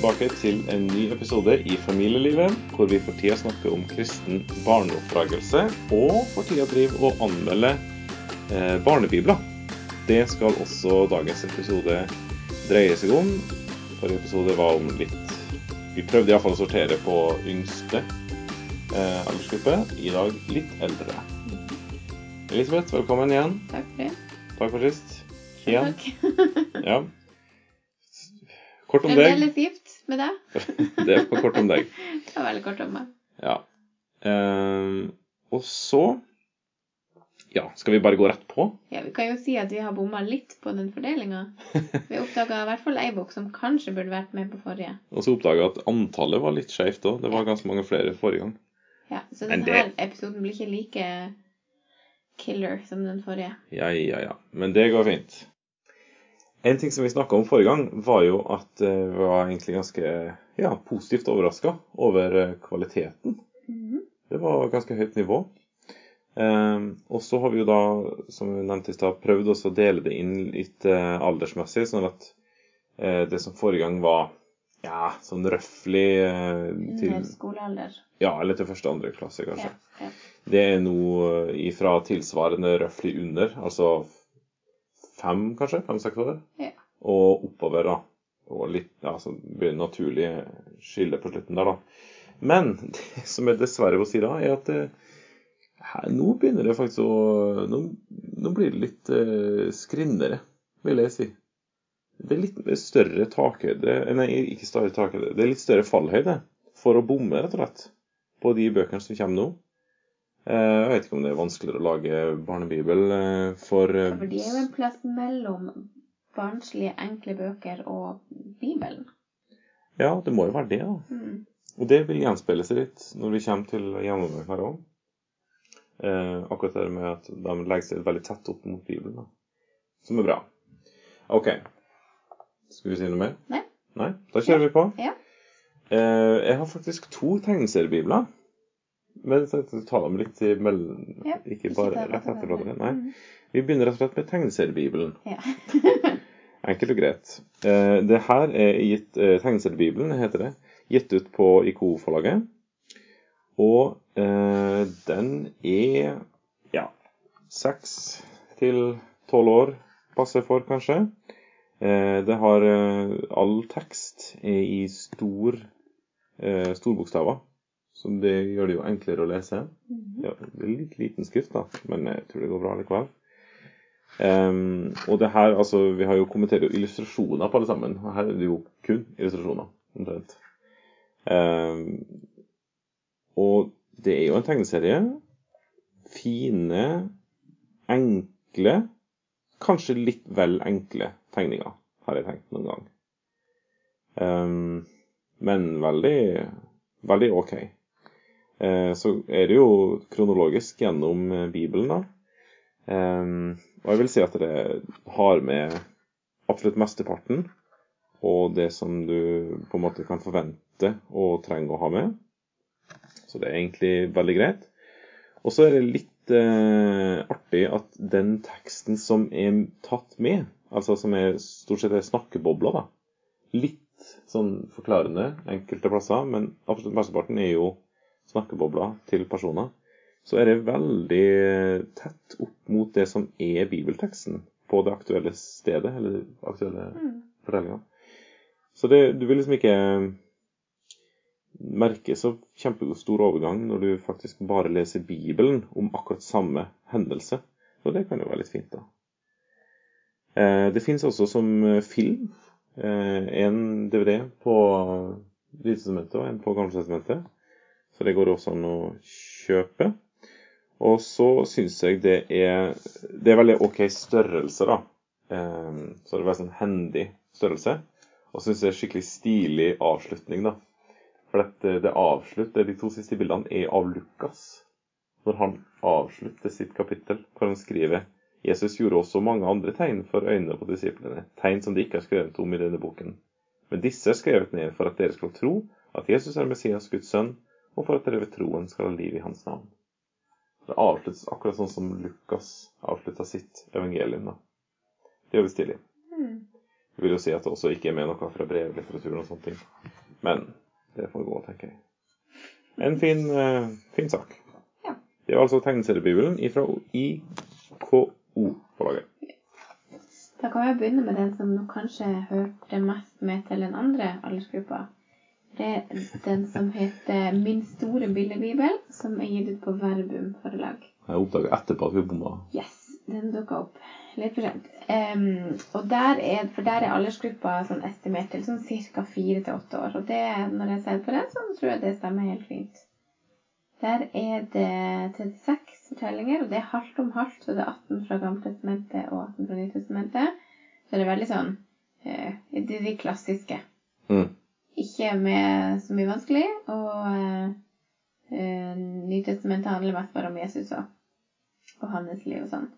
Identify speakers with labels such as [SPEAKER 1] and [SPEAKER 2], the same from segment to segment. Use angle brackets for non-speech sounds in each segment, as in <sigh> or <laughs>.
[SPEAKER 1] tilbake til en ny episode i Familielivet, hvor vi for tida snakker om kristen barneoppdragelse, og for tida driver og anmelder eh, barnebibler. Det skal også dagens episode dreie seg om. Forrige episode var om litt Vi prøvde iallfall å sortere på yngste eh, aldersgruppe. I dag litt eldre. Elisabeth, velkommen igjen.
[SPEAKER 2] Takk for det.
[SPEAKER 1] Takk for sist. Igjen.
[SPEAKER 2] Takk. <laughs>
[SPEAKER 1] Ja. Kort om deg.
[SPEAKER 2] Med. <laughs>
[SPEAKER 1] Det er på kort om deg. <laughs>
[SPEAKER 2] Det var veldig kort om meg.
[SPEAKER 1] Ja. Ehm, og så Ja, skal vi bare gå rett på?
[SPEAKER 2] Ja, Vi kan jo si at vi har bomma litt på den fordelinga. <laughs> Vi oppdaga i hvert fall ei bok som kanskje burde vært med på forrige.
[SPEAKER 1] Og så oppdaga at antallet var litt skjevt òg. Det var ganske mange flere forrige gang.
[SPEAKER 2] Ja, Så denne
[SPEAKER 1] det-
[SPEAKER 2] episoden blir ikke like killer som den forrige.
[SPEAKER 1] Ja, ja, ja. Men det går fint. En ting som vi snakka om forrige gang, var jo at eh, vi var egentlig ganske ja, positivt overraska over eh, kvaliteten.
[SPEAKER 2] Mhm.
[SPEAKER 1] Det var ganske høyt nivå. Ehm, og så har vi jo da, som vi nevnte i stad, prøvd å dele det inn litt eh, aldersmessig, sånn at det som forrige gang var ja, sånn røftlig til
[SPEAKER 2] skolealder.
[SPEAKER 1] Ja, eller til første andre klasse, kanskje.
[SPEAKER 2] Ja, ja.
[SPEAKER 1] Det er nå ifra tilsvarende røftlig under, altså fem, kanskje? Fem-seks år?
[SPEAKER 2] Ja.
[SPEAKER 1] Og oppover, da. Og litt, ja, så blir det naturlig skille på slutten der, da. Men <laughs> det som er dessverre å si da, er at eh, her, nå begynner det faktisk å Nå, nå blir det litt eh, skrinnere, vil jeg si. Det er litt større takhøyde Nei, ikke større takhøyde. Det er litt større fallhøyde for å bomme, rett og slett, på de bøkene som kommer nå. Eh, Jeg vet ikke om det er vanskeligere å lage barnebibel eh, for eh,
[SPEAKER 2] For det er jo en plass mellom barnslige, enkle bøker og Bibelen.
[SPEAKER 1] Ja, det må jo være det, da.
[SPEAKER 2] Mm.
[SPEAKER 1] Og det vil gjenspeile seg litt når vi kommer til gjennomgangen her òg. Eh, akkurat det med at de legger seg veldig tett opp mot Bibelen, da. som er bra. OK. Skal vi si noe mer?
[SPEAKER 2] Nei.
[SPEAKER 1] Nei? Da kjører vi på.
[SPEAKER 2] Ja.
[SPEAKER 1] Eh, jeg har faktisk to tegneseriebibler. Men jeg tenkte å ta dem litt i mellom...
[SPEAKER 2] Ja,
[SPEAKER 1] Ikke bare rett etter
[SPEAKER 2] hverandre.
[SPEAKER 1] Nei.
[SPEAKER 2] Mm.
[SPEAKER 1] Vi begynner rett og slett med tegneseriebibelen.
[SPEAKER 2] Ja. <laughs>
[SPEAKER 1] Enkelt og greit. Eh, det her er gitt eh, Tegneseriebibelen, heter det. Gitt ut på IKO-forlaget. Og eh, den er ja seks til tolv år passer for, kanskje. Eh, det har eh, all tekst i stor eh, storbokstaver. Så det gjør det jo enklere å lese.
[SPEAKER 2] Mhm.
[SPEAKER 1] Ja, det er litt liten skrift, da, men jeg tror det går bra likevel. Um, og det her, altså, Vi har jo kommentert jo illustrasjoner på alle sammen. og Her er det jo kun illustrasjoner. omtrent. Um, og det er jo en tegneserie. Fine, enkle, kanskje litt vel enkle tegninger, har jeg tenkt noen gang. Um, men veldig, veldig OK. Eh, så er det jo kronologisk gjennom eh, Bibelen, da. Ehm, og jeg vil si at det har med absolutt mesteparten og det som du på en måte kan forvente og trenger å ha med. Så det er egentlig veldig greit. Og så er det litt eh, artig at den teksten som er tatt med, altså som er stort sett er snakkebobler, da, litt sånn forklarende enkelte plasser, men absolutt mesteparten er jo snakkebobler til personer, så er det veldig tett opp mot det som er bibelteksten på det aktuelle stedet, eller aktuelle
[SPEAKER 2] Mm.
[SPEAKER 1] fortellinga. Så det, du vil liksom ikke merke så kjempestor stor overgang når du faktisk bare leser Bibelen om akkurat samme hendelse. Så det kan jo være litt fint, da. Eh, det fins også som film. Eh, en DVD på Nytestamentet og en på Gamletestamentet. Så det går også an å kjøpe. Og så syns jeg det er Det er veldig OK størrelse, da. Eh, så det er veldig sånn hendig størrelse. Og syns det er skikkelig stilig avslutning, da. For dette, det avslutter, de to siste bildene er av Lukas. Når han avslutter sitt kapittel, hvor han skriver Jesus gjorde også mange andre tegn for øynene på disiplene, tegn som de ikke har skrevet om i denne boken. Men disse er skrevet ned for at dere skal tro at Jesus er Messias, Guds sønn, og for at dere ved troen skal ha liv i hans navn. Det avsluttes akkurat sånn som Lukas avslutta sitt evangelium. da. Det gjør vi stilig.
[SPEAKER 2] Mm.
[SPEAKER 1] Jeg vil jo si at det også ikke er med noe fra brevlitteraturen og sånne ting. Men det får gå, tenker jeg. En fin, uh, fin sak.
[SPEAKER 2] Ja.
[SPEAKER 1] Det var altså tegneseriebibelen fra IKO-forlaget.
[SPEAKER 2] Da kan jeg begynne med den som kanskje hørte mest med til den andre aldersgruppa. Det er den som heter Min store bildebibel, som er gitt ut på Verbum forlag.
[SPEAKER 1] Jeg oppdaga etterpå at vi bomma.
[SPEAKER 2] Yes, den dukka opp litt for sent. Um, og der er, for der er aldersgruppa sånn estimert til sånn ca. fire til åtte år. Og det, når jeg ser på den, så tror jeg det stemmer helt fint. Der er det 36 fortellinger, og det er halvt om halvt. Så det er 18 fra Gammeltestamentet og 18 fra Nytestamentet. Så det er veldig sånn uh, Det er de klassiske.
[SPEAKER 1] Mm.
[SPEAKER 2] Ikke med så mye vanskelig. Og eh, eh, Nytestamentet handler mest bare om Jesus og, og hans liv og sånn.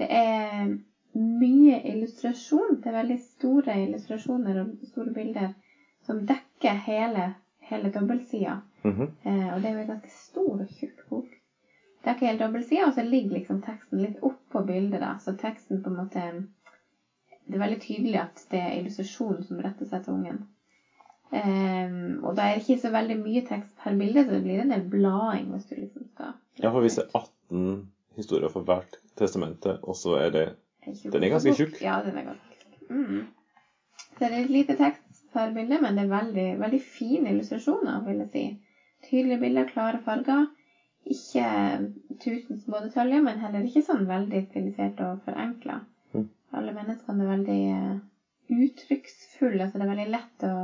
[SPEAKER 2] Det er mye illustrasjon. Det er veldig store illustrasjoner og store bilder som dekker hele, hele dobbeltsida.
[SPEAKER 1] Mhm.
[SPEAKER 2] Eh, og det er jo en ganske stor og tjukk bok. Dekker hele dobbeltsida, og så ligger liksom teksten litt oppå bildet. da, Så teksten på en måte Det er veldig tydelig at det er illustrasjonen som retter seg til ungen. Ehm, og da er det ikke så veldig mye tekst per bilde, så det blir en del blading hvis du liksom skal
[SPEAKER 1] Ja, for hvis det er 18 historier for hvert testamente, og så er det Den er ganske tjukk.
[SPEAKER 2] Ja, den er ganske tjukk. Mm. Så det er litt lite tekst per bilde, men det er veldig, veldig fine illustrasjoner, vil jeg si. Tydelige bilder, klare farger. Ikke tusen små detaljer, men heller ikke sånn veldig stilisert og forenkla.
[SPEAKER 1] Mm.
[SPEAKER 2] Alle menneskene er veldig eh, uttrykksfulle, så det er veldig lett å,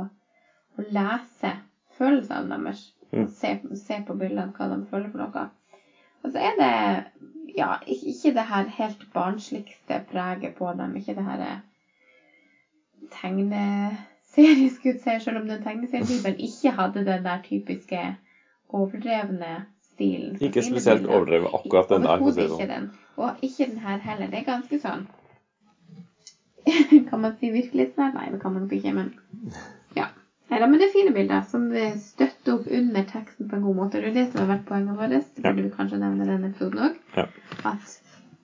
[SPEAKER 2] å lese følelsene deres.
[SPEAKER 1] Mm.
[SPEAKER 2] Se, se på bildene hva de føler for noe. Og så er det ja, ikke, det her helt barnsligste preget på dem. Ikke det her eh, tegneserie, skulle jeg si, selv om den tegneseriebibelen ikke hadde den der typiske overdrevne stilen.
[SPEAKER 1] ikke spesielt overdrevet akkurat den der.
[SPEAKER 2] Overhodet ikke
[SPEAKER 1] sånn.
[SPEAKER 2] den. Og ikke den her heller. Det er ganske sånn <laughs> Kan man si virkelighetsnær? Nei, det kan man nok ikke, men ja. Neida, men det er fine bilder som støtter opp under teksten på en god måte. Det er det som har vært poenget vårt. Det burde vi kanskje nevne i denne episoden òg.
[SPEAKER 1] Ja.
[SPEAKER 2] At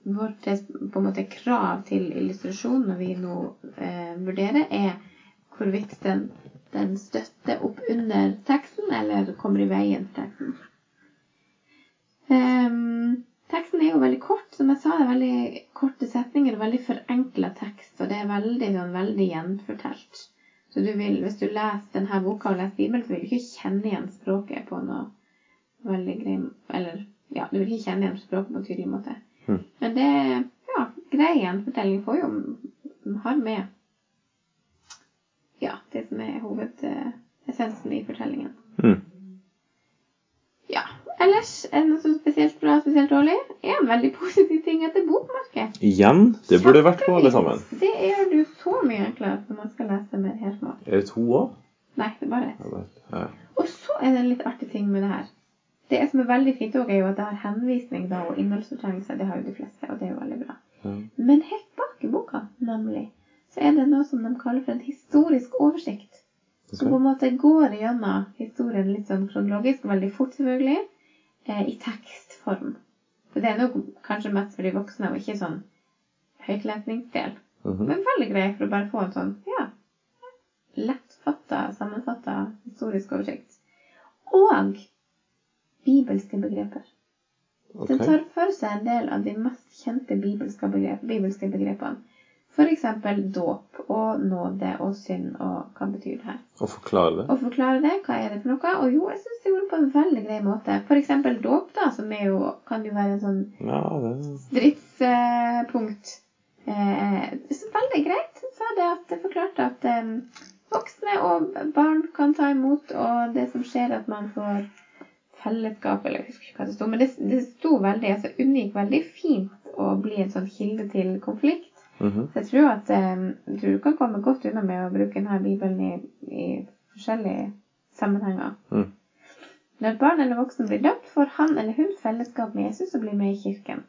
[SPEAKER 2] vårt på en måte krav til illustrasjon når vi nå eh, vurderer, er hvorvidt den, den støtter opp under teksten eller kommer i veien for teksten. Um, teksten er jo veldig kort. Som jeg sa, det er veldig korte setninger og veldig forenkla tekst. Og det er veldig, sånn, veldig gjenfortalt. Så du vil, hvis du leser denne boka og leser Bibelen, så vil du ikke kjenne igjen språket på noe veldig grei Eller ja, du vil ikke kjenne igjen språket på en tydelig måte.
[SPEAKER 1] Mm.
[SPEAKER 2] Men det ja, grei gjenfortelling. Får jo har med ja, det som er hovedessensen i fortellingen.
[SPEAKER 1] Mm.
[SPEAKER 2] Ja. Ellers er det noe som spesielt bra spesielt dårlig? En veldig positiv ting at det er bokmerke.
[SPEAKER 1] Igjen, det burde vært på alle sammen.
[SPEAKER 2] Det gjør du så mye enklere når man skal lese med helmål.
[SPEAKER 1] Er det to òg?
[SPEAKER 2] Nei, det er bare ett.
[SPEAKER 1] Ja.
[SPEAKER 2] Og så er det en litt artig ting med det her. Det som er veldig fint også, er jo at det har henvisning da, og innholdsfortrengelse. Det har jo de fleste, og det er jo veldig bra.
[SPEAKER 1] Ja.
[SPEAKER 2] Men helt bak i boka, nemlig, så er det noe som de kaller for en historisk oversikt. Som på en måte går gjennom historien litt sånn kronologisk, veldig fort selvfølgelig, eh, i tekstform. For det er nok kanskje mest for de voksne, og ikke sånn høytlesningsdel.
[SPEAKER 1] Mhm.
[SPEAKER 2] Men veldig grei for å bare få en sånn, ja, lettfatta, sammenfatta historisk oversikt. Og bibelske begreper. Den tar for seg en del av de mest kjente bibelske, begrep, bibelske begrepene. F.eks. dåp og nåde og synd og hva betyr det her?
[SPEAKER 1] Og forklare det.
[SPEAKER 2] Og forklare det. Hva er det for noe? Og jo, jeg syns det gjorde det på en veldig grei måte. F.eks. dåp, da, som er jo, kan jo være en sånn
[SPEAKER 1] Ja, det
[SPEAKER 2] stridspunkt. Eh, så veldig greit. Sa det at det forklarte at eh, voksne og barn kan ta imot, og det som skjer, at man får fellesskap, eller jeg husker ikke hva det sto, men det, det sto veldig, altså unngikk veldig fint å bli en sånn kilde til konflikt.
[SPEAKER 1] Mhm.
[SPEAKER 2] Så jeg tror at eh, du kan komme godt unna med å bruke denne bibelen i, i forskjellige sammenhenger.
[SPEAKER 1] Mm.
[SPEAKER 2] Når barn eller voksen blir døpt, får han eller hun fellesskap med Jesus og blir med i kirken.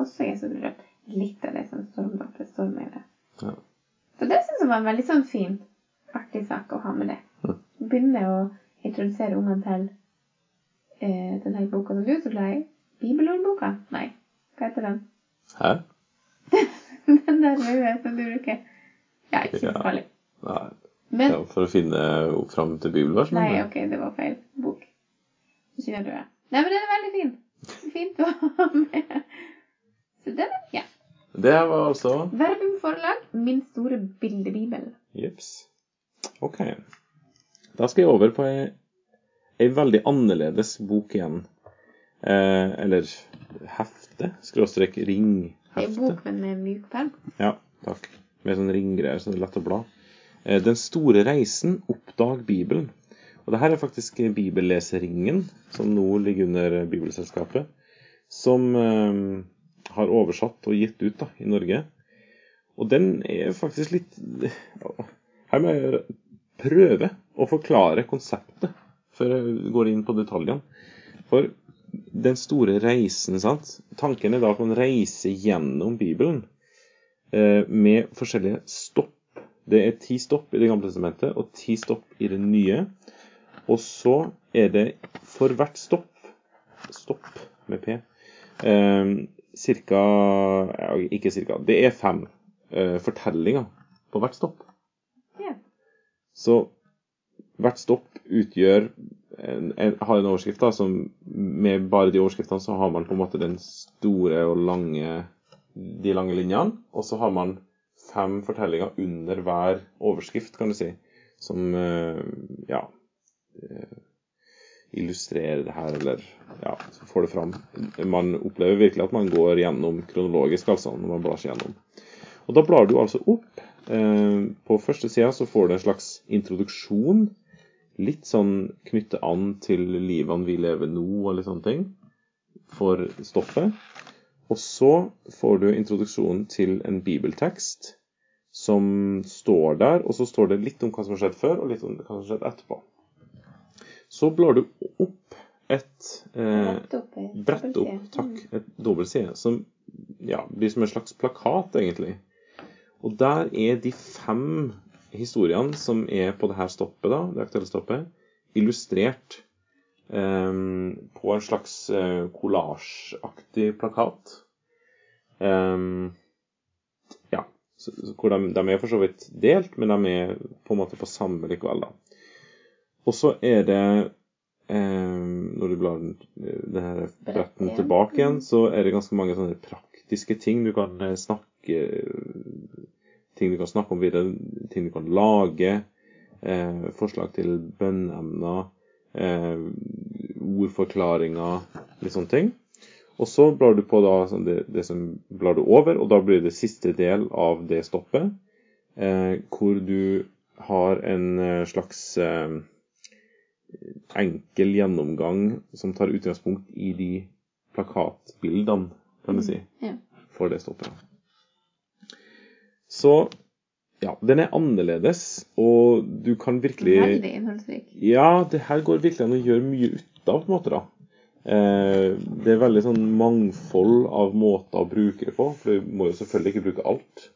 [SPEAKER 2] Også Jesus blir døpt. Litt av det som står om dere, står med det.
[SPEAKER 1] Ja.
[SPEAKER 2] Så det syns jeg var en veldig sånn fin, artig sak å ha med det.
[SPEAKER 1] Mm.
[SPEAKER 2] Begynne å introdusere ungene til eh, denne boka som du er så glad i. Bibelordboka? Nei, hva heter den?
[SPEAKER 1] Hæ?
[SPEAKER 2] Den der som du bruker. Ja, ikke så farlig.
[SPEAKER 1] Nei,
[SPEAKER 2] Men
[SPEAKER 1] ja, for å finne fram til bibelvers?
[SPEAKER 2] Nei, ok, det var feil bok. Ikke den røde. Nei, men den er veldig fin. Fint å ha med. Så den ja.
[SPEAKER 1] Det var altså
[SPEAKER 2] Verbum forlag, min store bildebibel.
[SPEAKER 1] Jips. OK. Da skal jeg over på ei, ei veldig annerledes bok igjen. Eh, eller hefte. Skråstrek
[SPEAKER 2] Det er bok, men med myk perm.
[SPEAKER 1] Ja, takk. Med sånn ringgreier, så det er lett å bla. Eh, Den store reisen, oppdag Bibelen. Og det her er faktisk Bibelleseringen, som nå ligger under Bibelselskapet, som eh, har oversatt og gitt ut da, i Norge. Og den er faktisk litt Her må jeg prøve å forklare konseptet før jeg går inn på detaljene. For den store reisen, sant. Tanken er da at man reiser gjennom Bibelen eh, med forskjellige stopp. Det er ti stopp i Det gamle testamentet og ti stopp i det nye. Og så er det for hvert stopp Stopp med P. Eh, cirka ja, Ikke cirka. Det er fem eh, fortellinger på hvert stopp.
[SPEAKER 2] Ja.
[SPEAKER 1] Så hvert stopp utgjør en, en, har en overskrift da, som med bare de overskriftene så har man på en måte den store og lange de lange linjene, og så har man fem fortellinger under hver overskrift, kan du si, som eh, ja eh, illustrerer det her, eller ja, får det fram. Man opplever virkelig at man går gjennom kronologisk, altså, når man blar seg gjennom. Og da blar du altså opp. Eh, på første sida så får du en slags introduksjon. Litt sånn knytte an til livene vi lever nå, og litt sånne ting. For stoffet. Og så får du introduksjonen til en bibeltekst som står der, og så står det litt om hva som har skjedd før, og litt om hva som har skjedd etterpå. Så blar du opp et eh,
[SPEAKER 2] Brett opp. ei
[SPEAKER 1] brett opp, takk, et dobbeltside, som ja, blir som en slags plakat, egentlig. Og der er de fem historiene som er på det her stoppet, da, det aktuelle stoppet, illustrert um, på en slags eh, kollasjaktig plakat. Um, ja, så, så hvor de, de er for så vidt delt, men de er på en måte på samme likevel, da. Og så er det um, Når du blar den, den bretten tilbake igjen, så er det ganske mange sånne praktiske ting du kan eh, snakke Ting du kan snakke om videre, ting du kan lage. Eh, forslag til bønneemner. Eh, ordforklaringer, litt sånne ting. Og så blar du på da sånn det, det som blar du over, og da blir det siste del av det stoppet. Eh, hvor du har en eh, slags eh, enkel gjennomgang som tar utgangspunkt i de plakatbildene, kan du si,
[SPEAKER 2] Ja.
[SPEAKER 1] for det stoppet. Så ja, den er annerledes, og du kan virkelig
[SPEAKER 2] Veldig innholdsrik.
[SPEAKER 1] ja, det her går virkelig an å gjøre mye ut av, på en måte. da. Eh, det er veldig sånn mangfold av måter å bruke det på, for du må jo selvfølgelig ikke bruke alt.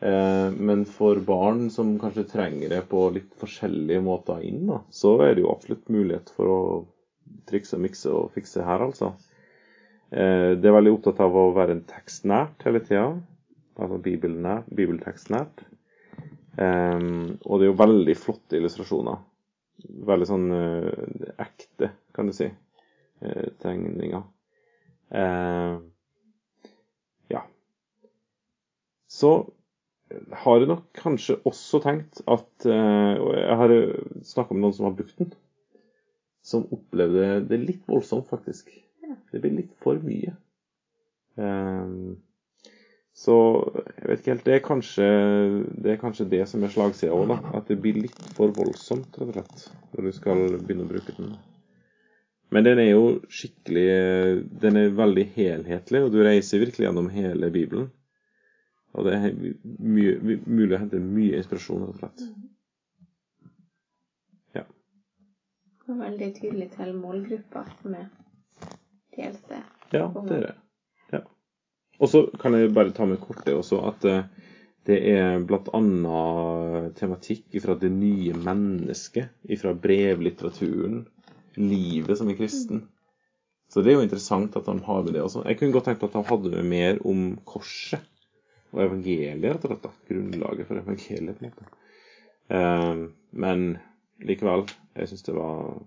[SPEAKER 1] Eh, men for barn som kanskje trenger det på litt forskjellige måter inn, da, så er det jo absolutt mulighet for å trikse og mikse og fikse her, altså. Eh, det er veldig opptatt av å være en tekstnært hele tida. Altså bibeltekstnært. Eh, og det er jo veldig flotte illustrasjoner. Veldig sånn uh, ekte, kan du si, uh, tegninger. Uh, ja. Så har jeg nok kanskje også tenkt at eh, Og jeg har snakka med noen som har brukt den, som opplevde det litt voldsomt, faktisk. Det blir litt for mye. Eh, så jeg vet ikke helt. Det er kanskje det, er kanskje det som er slagsida òg, da. At det blir litt for voldsomt, rett og slett, når du skal begynne å bruke den. Men den er jo skikkelig Den er veldig helhetlig, og du reiser virkelig gjennom hele Bibelen. Og det er mye, mulig å hente mye inspirasjon, rett og slett.
[SPEAKER 2] Ja. Det er veldig tydelig til målgruppa, de eldste.
[SPEAKER 1] Ja, det er det. Og så kan jeg bare ta med kort det også, at eh, det er bl.a. tematikk fra det nye mennesket, fra brevlitteraturen, livet som er kristen. Så det er jo interessant at han har med det også. Jeg kunne godt tenkt at han hadde med mer om korset, og evangeliet, og slett. Grunnlaget for evangeliet, på en måte. Eh, men likevel, jeg syns det var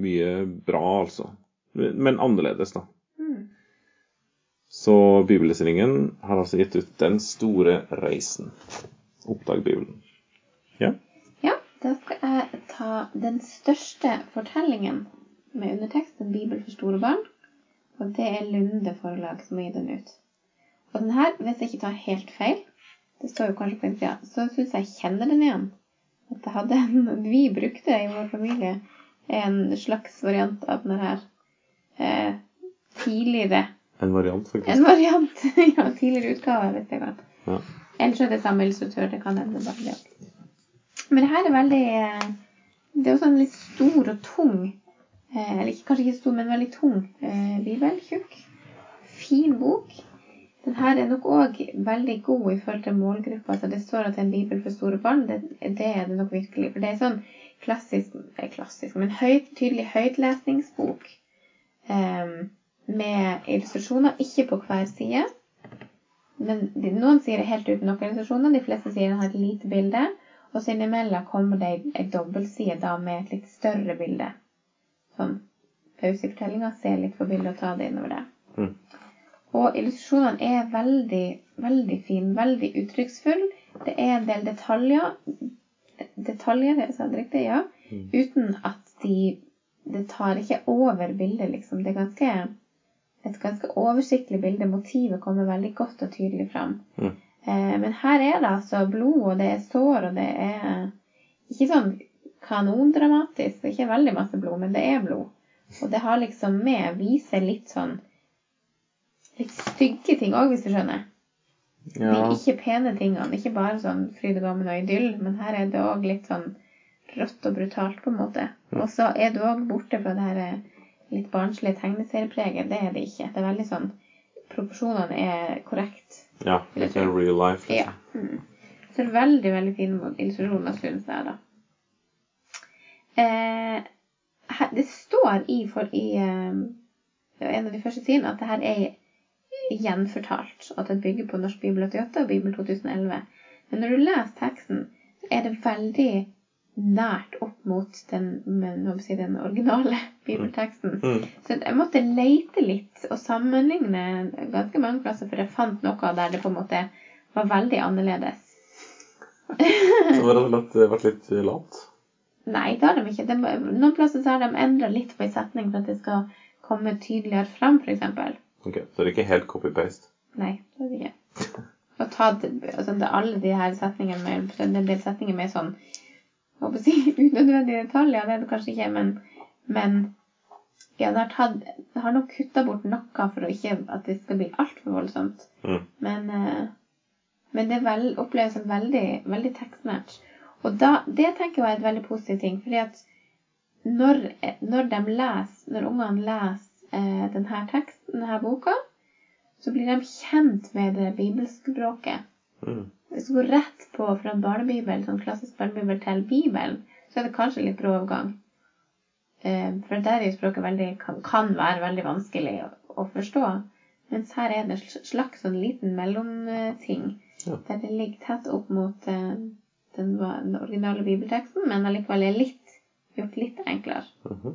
[SPEAKER 1] mye bra, altså. Men annerledes, da. Så Bibellesningen har altså gitt ut Den store reisen. Oppdag Bibelen. Ja.
[SPEAKER 2] Ja, da skal jeg ta den største fortellingen med underteksten 'Bibel for store barn'. Og det er Lunde forlag som har gitt den ut. Og den her, hvis jeg ikke tar helt feil, det står jo kanskje på innsida, så syns jeg kjenner den igjen. At jeg hadde en, vi brukte i vår familie en slags variant av den her eh, tidligere.
[SPEAKER 1] En variant, faktisk.
[SPEAKER 2] En variant, <laughs> ja, tidligere utgave, hvis jeg kan.
[SPEAKER 1] Ja.
[SPEAKER 2] Ellers er det samme illustratør. Det kan hende bare det. Men det her er veldig eh, Det er også en litt stor og tung eh, Eller kanskje ikke stor, men veldig tung eh, bibel. Tjukk. Fin bok. Den her er nok òg veldig god i forhold til målgruppa. Altså det står at det er en bibel for store barn. Det, det er det nok virkelig. For det er sånn klassisk, klassisk men høyt, tydelig høytlesningsbok eh, med illustrasjoner. Ikke på hver side. Men noen sier det helt uten noen illustrasjoner. De fleste sier den har et lite bilde. Og så innimellom kommer det ei- dobbeltside da med et litt større bilde. Sånn pause i fortellinga, se litt på bildet og ta det innover det.
[SPEAKER 1] Mm.
[SPEAKER 2] Og illustrasjonene er veldig, veldig fine, veldig uttrykksfulle. Det er en del detaljer, detaljer, jeg sa det riktig, ja,
[SPEAKER 1] Mm.
[SPEAKER 2] uten at de Det tar ikke over bildet, liksom. Det er ganske et ganske oversiktlig bilde. Motivet kommer veldig godt og tydelig fram.
[SPEAKER 1] Mm.
[SPEAKER 2] Eh, men her er det altså blod, og det er sår, og det er ikke sånn kanondramatisk. Det er ikke veldig masse blod, men det er blod. Og det har liksom med viser litt sånn litt stygge ting òg, hvis du skjønner.
[SPEAKER 1] Ja.
[SPEAKER 2] De ikke pene tingene. Ikke bare sånn fryd og gammen og idyll, men her er det òg litt sånn rått og brutalt, på en måte.
[SPEAKER 1] Ja.
[SPEAKER 2] Og så er du òg borte fra det her eh, litt barnslig tegneseriepreget. Det er det ikke. Det er veldig sånn Proporsjonene er korrekt.
[SPEAKER 1] ja. Litt sånn real life.
[SPEAKER 2] Ja.
[SPEAKER 1] Liksom.
[SPEAKER 2] Mm. Så det er veldig, veldig fine illustrasjoner, syns jeg, da. Eh, her, det står i, for, i eh, en av de første sidene at det her er gjenfortalt. At det bygger på Norsk bibel 88 og Bibel 2011. Men når du leser teksten, så er det veldig nært opp mot den, men, si, den originale <laughs> bibelteksten.
[SPEAKER 1] Mm.
[SPEAKER 2] Så jeg måtte leite litt og sammenligne ganske mange plasser, for jeg fant noe der det på en måte var veldig annerledes.
[SPEAKER 1] Så det har rett og ble vært litt lat.
[SPEAKER 2] Nei, det har de ikke. De, noen plasser så har de endra litt på en setning for at det skal komme tydeligere fram, f.eks.
[SPEAKER 1] Ok, Så det er ikke helt copy-paste.
[SPEAKER 2] Nei, det er det ikke. <laughs> Og tatt altså, alle de her setningene med En del setninger med sånn håper å si, <laughs> unødvendige detaljer, det er det kanskje ikke, men, men ja, det har, tatt, det har nok kutta bort noe for å ikke at det skal bli altfor voldsomt.
[SPEAKER 1] Mm.
[SPEAKER 2] Men, eh, men det vel, oppleves som veldig, veldig tekstnært. Og da, det tenker jeg er et veldig positivt ting. fordi at når, når de leser, når ungene leser eh, denne teksten, denne boka, så blir de kjent med det bibelspråket.
[SPEAKER 1] Mm.
[SPEAKER 2] Hvis du går rett på fra barnebibel, sånn klassisk barnebibel til Bibelen, så er det kanskje litt brå overgang. Eh, For der er jo språket veldig, kan, kan være veldig vanskelig å, forstå. Mens her er det en slags sånn liten mellomting.
[SPEAKER 1] Ja.
[SPEAKER 2] Der det ligger tett opp mot eh, den, den originale bibelteksten, men allikevel er litt, gjort litt enklere.
[SPEAKER 1] Mhm.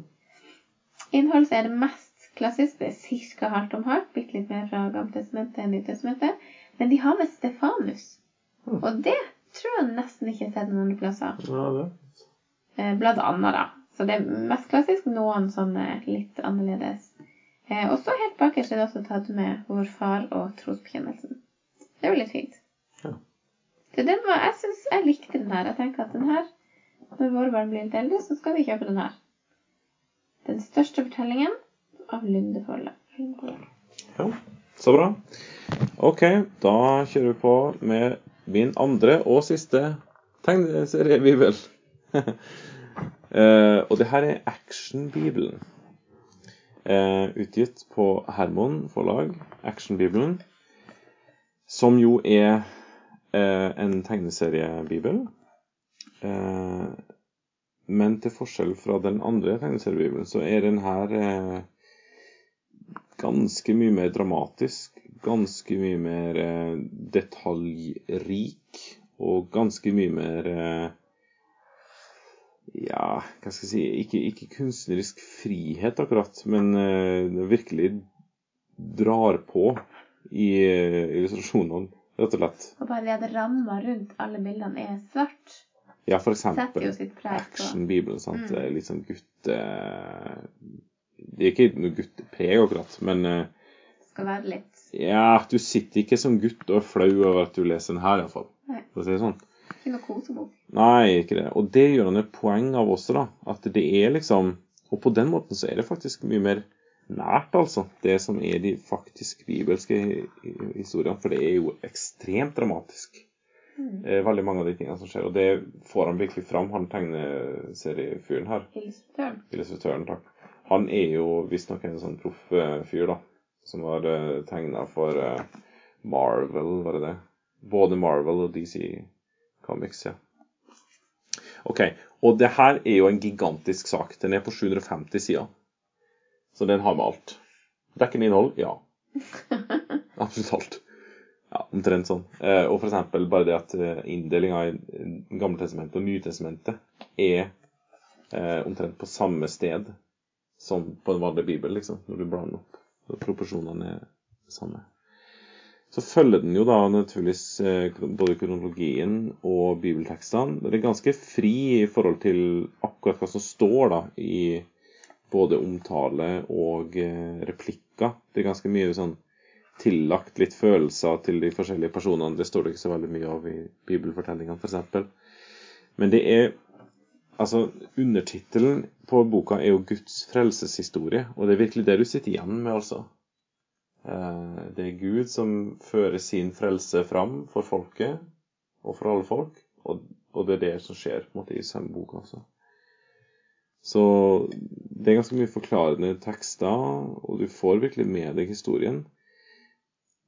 [SPEAKER 2] Innhold så er det mest klassisk. Det er ca. halvt om halvt. Bitte litt mer fra Gammeltestamentet enn Nytestamentet. Men de har med Stefanus. Og det tror jeg nesten ikke jeg har sett noen plasser.
[SPEAKER 1] Ja, det.
[SPEAKER 2] Eh, Blant annet, da. Så det er mest klassisk. Noen sånne litt annerledes. Eh, og så helt bakerst er det også tatt med Vår Far og trosbekjennelsen. Det er jo litt fint.
[SPEAKER 1] Ja.
[SPEAKER 2] Så den var, jeg synes jeg likte den her. Jeg tenker at den her, når våre barn blir litt eldre, så skal vi kjøpe den her. Den største fortellingen av Lunde forlag.
[SPEAKER 1] Ja, så bra. Ok, da kjører vi på med min andre og siste tegneseriebibel. uh, <laughs> og det her er Actionbibelen. Uh, utgitt på Hermon forlag, Actionbibelen. Som jo er uh, en tegneseriebibel. Eh, men til forskjell fra den andre tegneseriebibelen, så er den her eh, ganske mye mer dramatisk. Ganske mye mer eh, detaljrik. Og ganske mye mer eh, Ja, hva skal jeg si Ikke, ikke kunstnerisk frihet, akkurat, men eh, det virkelig drar på i illustrasjonene, rett og slett.
[SPEAKER 2] Og bare det at ramma rundt alle bildene er svart,
[SPEAKER 1] Ja, for eksempel action-bibelen. sant?
[SPEAKER 2] Mm.
[SPEAKER 1] Litt sånn gutte... Det er ikke noe guttepreg, akkurat, men
[SPEAKER 2] skal være litt
[SPEAKER 1] ja, du sitter ikke som gutt og er flau over at du leser den her, iallfall. For å si det sånn.
[SPEAKER 2] Ikke noe kosebok.
[SPEAKER 1] Nei, ikke det. Og det gjør han et poeng av også, da. At det er liksom Og på den måten så er det faktisk mye mer nært, altså. Det som er de faktisk bibelske hi- hi- historiene. For det er jo ekstremt dramatisk.
[SPEAKER 2] Mm.
[SPEAKER 1] Eh, veldig mange av de tingene som skjer. Og det får han virkelig fram, han tegneseriefyren her.
[SPEAKER 2] Illustratøren.
[SPEAKER 1] Illustratøren, takk. Han er jo visstnok en sånn proff eh, fyr, da. Som har uh, tegna for uh, Marvel, var det det? Både Marvel og DC Comics, ja. OK. Og det her er jo en gigantisk sak. Den er på 750 sider. Så den har med alt. Dekkende innhold? Ja. <laughs> Absolutt alt. Ja, omtrent sånn. Eh, og eksempel bare det at uh, inndelinga i Gammeltestamentet og Nytestamentet er eh, omtrent på samme sted som på en vanlig bibel, liksom, når du blar den opp. Proporsjonene er samme. Så følger den jo da naturligvis eh, både kronologien og bibeltekstene. Den er ganske fri i forhold til akkurat hva som står da i både omtale og eh, replikker. Det er ganske mye sånn tillagt litt følelser til de forskjellige personene. Det står det ikke så veldig mye av i bibelfortellingene, f.eks. Men det er Altså, undertittelen på boka er jo 'Guds frelseshistorie', og det er virkelig det du sitter igjen med, altså. Eh, Det er Gud som fører sin frelse fram for folket, og for alle folk, og, det er det som skjer på en måte, i samme bok også. Så det er ganske mye forklarende tekster, og du får virkelig med deg historien.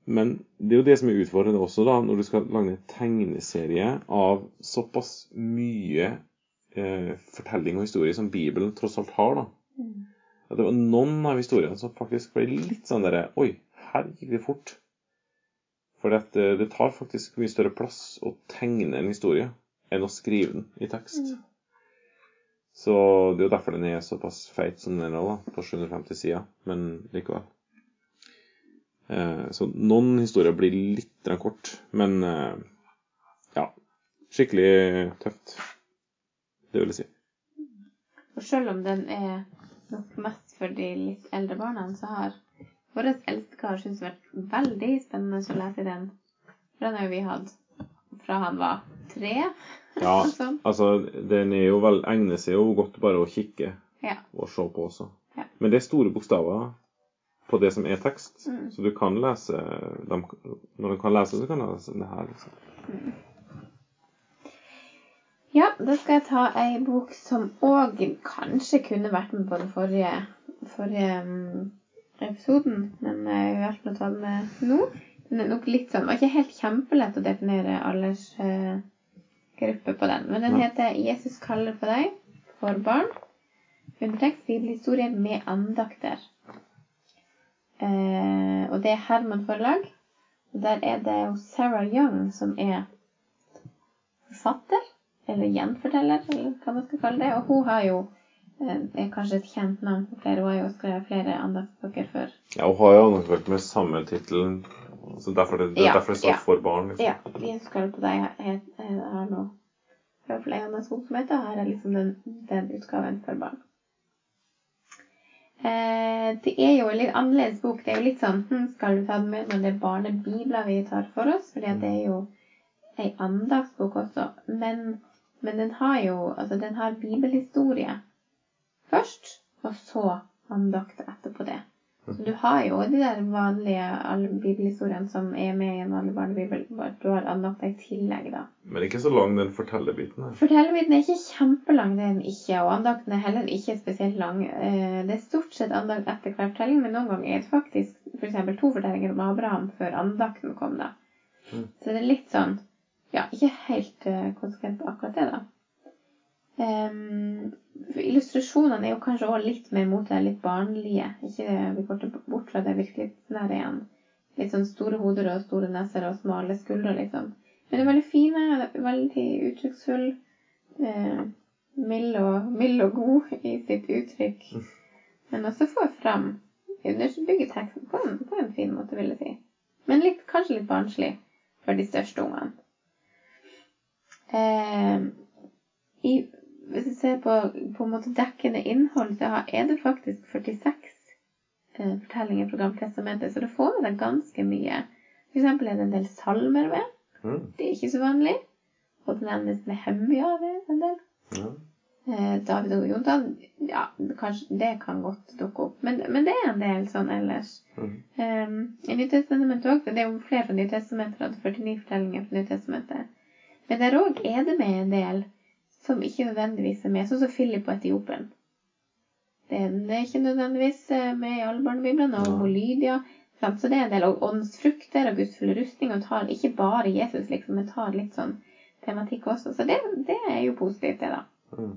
[SPEAKER 1] Men det er jo det som er utfordrende også, da, når du skal lage en tegneserie av såpass mye eh, fortelling og historie som Bibelen tross alt har. da.
[SPEAKER 2] Mm.
[SPEAKER 1] At det var noen av historiene som faktisk ble litt sånn derre Oi, her gikk det fort. For det, det tar faktisk mye større plass å tegne en historie enn å skrive den i tekst.
[SPEAKER 2] Mm.
[SPEAKER 1] Så det er jo derfor den er såpass feit som den er nå, da, på 750 sider. Men likevel. Eh, så noen historier blir litt kort, men eh, ja. Skikkelig tøft. Det vil jeg si.
[SPEAKER 2] Og selv om den er nok mest for de litt eldre barna, så har vår eldste kar syntes det har vært veldig spennende å lese den. For den har jo vi hatt fra han var tre.
[SPEAKER 1] Ja, <laughs>
[SPEAKER 2] sånn.
[SPEAKER 1] altså den er jo vel, egner seg jo godt bare å kikke
[SPEAKER 2] Ja.
[SPEAKER 1] og se på også.
[SPEAKER 2] Ja.
[SPEAKER 1] Men det er store bokstaver på det som er tekst,
[SPEAKER 2] Mm.
[SPEAKER 1] så du kan lese dem, Når du kan lese, så kan du lese det her. liksom.
[SPEAKER 2] Ja, da skal jeg ta ei bok som òg kanskje kunne vært med på den forrige, forrige mm, episoden, men jeg har valgt å ta den med nå. Den er nok litt sånn, Det var ikke helt kjempelett å definere aldersgruppe eh, på den, men den heter 'Jesus kaller på deg' for barn. Undertekst bibelhistorie med andakter. Eh, og det er Herman forlag. Og der er det jo Sarah Young som er forfatter eller gjenforteller, eller hva man skal kalle det. Og hun har jo det er kanskje et kjent navn for flere. Hun har jo skrevet flere andaktsbøker før.
[SPEAKER 1] Ja, hun har jo nok med samme tittelen, så derfor det, det
[SPEAKER 2] Ja,
[SPEAKER 1] derfor det står
[SPEAKER 2] ja.
[SPEAKER 1] for barn. liksom.
[SPEAKER 2] Ja, Vi skal på deg eh, har nå fra hvert fall en bok som heter. Her er liksom den, den utgaven for barn. Eh, det er jo en litt annerledes bok. Det er jo litt sånn hm, Skal du ta den med når det er barnebibler vi tar for oss? Fordi det er jo ei andagsbok også. Men, men den har jo Altså, den har bibelhistorie først, og så andakt etterpå det. Så du har jo de der vanlige bibelhistoriene som er med i en vanlig barnebibel. bare Du har andakter i tillegg, da.
[SPEAKER 1] Men ikke så lang, den fortellerbiten her.
[SPEAKER 2] Fortellerbiten er ikke kjempelang, det er den ikke. Og andakten er heller ikke spesielt lang. Eh, Det er stort sett andakt etter hver fortelling, men noen ganger er det faktisk f.eks. to fortellinger om Abraham før andakten kom, da.
[SPEAKER 1] Mm.
[SPEAKER 2] Så det er litt sånn Ja, ikke helt eh, konsekvent på akkurat det, da. Um, illustrasjonene er jo kanskje også litt mer mot det litt barnlige. Ikke det, vi går bort fra det virkelighetsnære igjen. Litt sånn store hoder og store neser og smale skuldre, liksom. Men det er veldig fine, veldig uttrykksfulle. Eh, mild, og, mild og god i sitt uttrykk. Men også får fram underbygge teksten på en, på en fin måte, vil jeg si. Men litt, kanskje litt barnslig for de største ungene. Eh, i, hvis du ser på, på dekkende innhold, så har- er det faktisk 46 eh, fortellinger fra Gammeltestamentet, så det får med deg ganske mye. For eksempel er det en del salmer med.
[SPEAKER 1] Mm.
[SPEAKER 2] Det er ikke så vanlig. Og det nevnes Nehemja ved en del.
[SPEAKER 1] Mm.
[SPEAKER 2] Eh, David og Jontan, ja, kanskje det kan godt dukke opp. Men, men det er en del sånn ellers.
[SPEAKER 1] Mm.
[SPEAKER 2] Um, I Nytestamentet òg. Det er jo flere fra Nytestamentet. hadde 49 fortellinger fra Nytestamentet. Men der òg er det med en del som ikke nødvendigvis er med, sånn som Philip og Etiopen. Den er, det ikke nødvendigvis eh, med i alle barnebiblene. Og sant? Så det er en del. Og åndsfrukter og Guds fulle rustning. Og tar ikke bare Jesus, liksom, men tar litt sånn tematikk også. Så det, det er jo positivt, det, da.
[SPEAKER 1] Mm.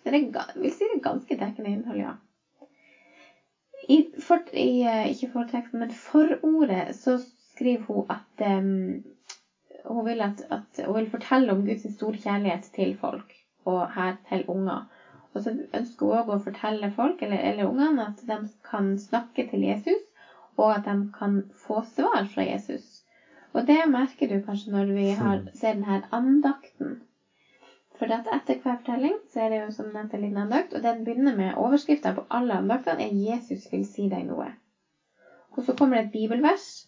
[SPEAKER 2] Så det vil si det er ganske dekkende innhold, ja. I, for, i eh, ikke forteksten, men forordet så skriver hun at em, hun, vil at, at hun vil fortelle om Guds store kjærlighet til folk, og her til unger. Og så ønsker hun òg å fortelle folk, eller, eller ungene, at de kan snakke til Jesus, og at de kan få svar fra Jesus. Og det merker du kanskje når vi har, ser denne andakten. For etter hver fortelling så er det jo som nevnt en liten andakt, og den begynner med overskrifta på alle andaktene er 'Jesus vil si deg noe'. Og så kommer det et bibelvers.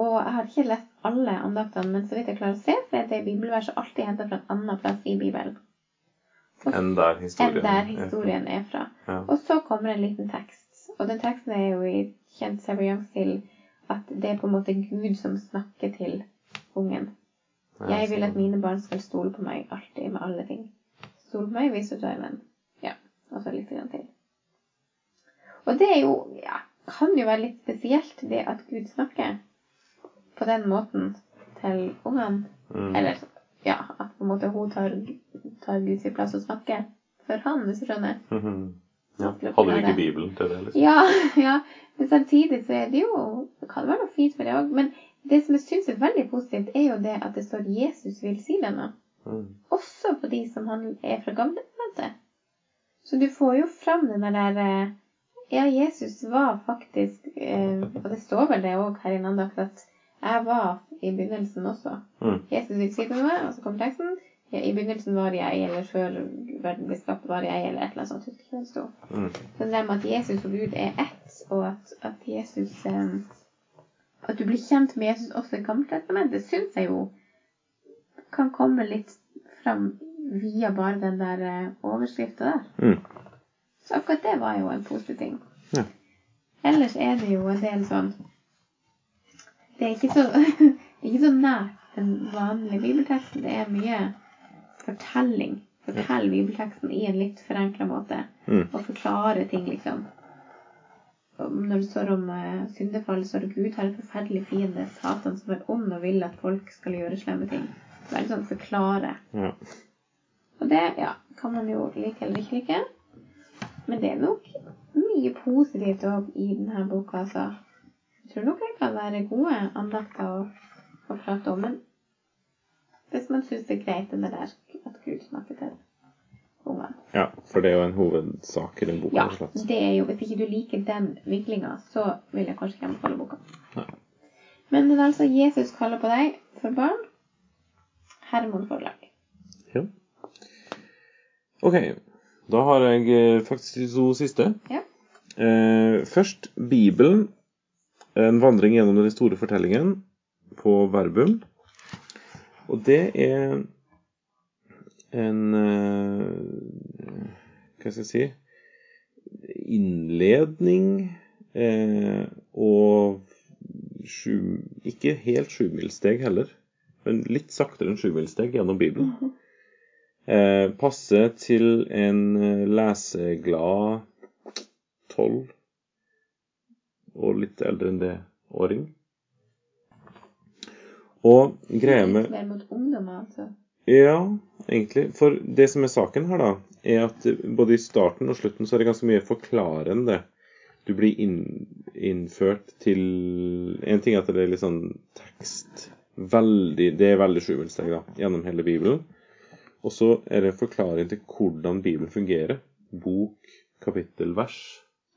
[SPEAKER 2] Og jeg har ikke lest alle andaktene, men så vidt jeg klarer å se, så er det bibelverset alltid henta fra en annen plass i Bibelen.
[SPEAKER 1] Enn der historien
[SPEAKER 2] en der historien er fra.
[SPEAKER 1] Ja.
[SPEAKER 2] Og så kommer en liten tekst. Og den teksten er jo i kjent Young-stil at det er på en måte Gud som snakker til ungen. Jeg vil at mine barn skal stole på meg alltid med alle ting. Stole på meg hvis du er en venn. Ja. Og så litt til. Og det er jo ja, kan jo være litt spesielt, det at Gud snakker på den måten til ungene.
[SPEAKER 1] Mm.
[SPEAKER 2] Eller ja, at på en måte hun tar, tar Guds plass og snakker for han, hvis du skjønner.
[SPEAKER 1] Mhm. Ja.
[SPEAKER 2] Til
[SPEAKER 1] Hadde vi ikke Bibelen til det? liksom?
[SPEAKER 2] Ja, <laughs> ja. Men samtidig så er det jo Det kan være noe fint med det òg. Men det som jeg syns er veldig positivt, er jo det at det står 'Jesus vil si det nå'.
[SPEAKER 1] Mm.
[SPEAKER 2] Også på de som han er fra gamle testamentet. Så du får jo fram den der eh, Ja, Jesus var faktisk eh, Og det står vel det òg her i en andakt at jeg var i begynnelsen også.
[SPEAKER 1] Mm.
[SPEAKER 2] Jesus vil si med meg, og så kommer teksten. Ja, I begynnelsen var jeg, eller før verden ble skapt, var jeg, eller et eller annet sånt. det sto.
[SPEAKER 1] Mm.
[SPEAKER 2] Så det med at Jesus og Gud er ett, og at, at Jesus um, At du blir kjent med Jesus også i Gammeltestamentet, syns jeg jo kan komme litt fram via bare den der uh, overskrifta der.
[SPEAKER 1] Mm.
[SPEAKER 2] Så akkurat det var jo en positiv ting.
[SPEAKER 1] Ja.
[SPEAKER 2] Ellers er det jo en del sånn Det er ikke så, <laughs> ikke så nært den vanlige bibelteksten. Det er mye fortelling. Fortell bibelteksten i en litt forenkla måte.
[SPEAKER 1] Mm.
[SPEAKER 2] Og forklare ting, liksom. Når det står om uh, syndefall, så er det Gud har en forferdelig fiende, Satan, som er ond og vil at folk skal gjøre slemme ting. Veldig sånn forklare.
[SPEAKER 1] Ja.
[SPEAKER 2] Og det ja, kan man jo like eller ikke like. Men det er nok mye positivt òg i denne boka, altså. Tror nok det kan være gode andakter å, å prate om. Men hvis man syns det er greit det der at Gud snakker til ungene
[SPEAKER 1] ja, for det er jo en hovedsak i den boka.
[SPEAKER 2] Ja, det er jo Hvis ikke du liker den vinklinga, så vil jeg kanskje ikke anbefale boka.
[SPEAKER 1] Nei.
[SPEAKER 2] Men det er altså 'Jesus kaller på deg' for barn. Hermon forlag.
[SPEAKER 1] Ja. Ok, da har jeg eh, faktisk to siste.
[SPEAKER 2] Ja.
[SPEAKER 1] Eh, først Bibelen. En vandring gjennom den store fortellingen på Verbum. Og det er en eh, Hva skal jeg si Innledning eh, og sju, ikke helt sjumilssteg heller, men litt saktere enn sjumilssteg gjennom Bibelen. Eh, passe til en eh, leseglad tolv og litt eldre enn det åring. Og greia med
[SPEAKER 2] mer mot ungdommer, altså.
[SPEAKER 1] Ja, egentlig. For det som er saken her, da, er at både i starten og slutten så er det ganske mye forklarende. Du blir inn, innført til En ting er at det er litt sånn tekst veldig, Det er veldig sjumilssteg da, gjennom hele Bibelen. Og så er det en forklaring til hvordan Bibelen fungerer. Bok, kapittel, vers.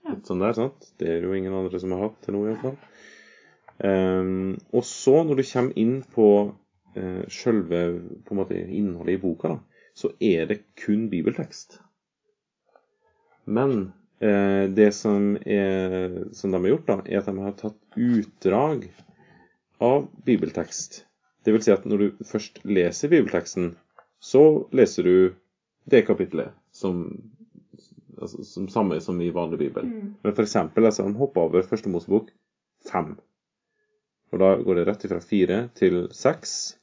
[SPEAKER 1] Litt sånn der, sant? Det er jo ingen andre som har hatt til nå, iallfall. Um, og så, når du kommer inn på uh, selve på en måte, innholdet i boka, da, så er det kun bibeltekst. Men uh, det som, er, som, de har gjort, da, er at de har tatt utdrag av bibeltekst. Det vil si at når du først leser bibelteksten, så leser du det kapitlet som altså, som samme som i vanlig bibel. Mm. Men eksempel, altså, han hopper over første Mosebok fem. Og da går det rett ifra fire til seks.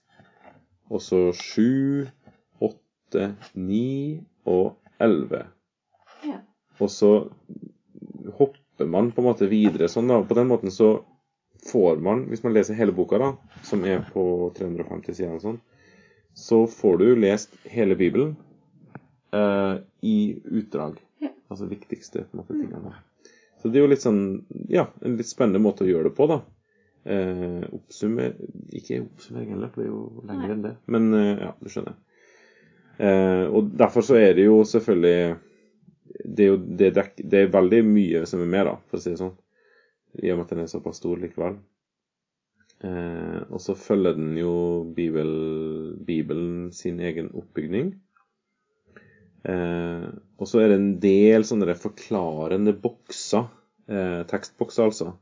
[SPEAKER 1] Og så sju, åtte, ni og elleve. Ja. Og så hopper man på en måte videre sånn, da. På den måten så får man, hvis man leser hele boka, da, som er på 350 sider og sånn, så får du lest hele Bibelen eh, i utdrag. Altså viktigste på en måte, tingene. Så det er jo litt sånn Ja, en litt spennende måte å gjøre det på, da. Eh, oppsummer Ikke oppsummering heller, for det er jo lenger enn det. Men eh, ja, du skjønner. Eh, og derfor så er det jo selvfølgelig Det er jo det, det, er veldig mye som er med, da, for å si det sånn. I og med at den er såpass stor likevel. Eh, og så følger den jo Bibel, Bibelen sin egen oppbygning. Eh, og så er det en del sånne forklarende bokser, eh, tekstbokser altså,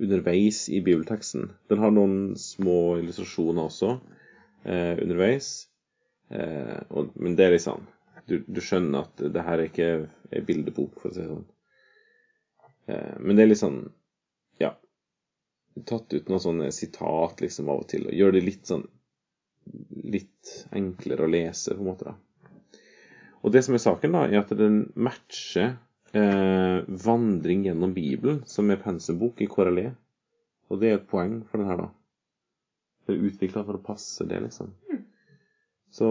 [SPEAKER 1] underveis i bibelteksten. Den har noen små illustrasjoner også eh, underveis. Og, men det er liksom du, du, skjønner at det her er ikke ei bildebok, for å si det sånn. Eh, men det er litt sånn Ja. Tatt ut noen sånne sitat liksom av og til, og gjør det litt sånn litt enklere å lese, på en måte. da. Og det som er saken, da, er at den matcher eh, 'Vandring gjennom Bibelen', som er pensumbok i KRLE. Og det er et poeng for den her, da. Det er utvikla for å passe det, liksom. Mm. Så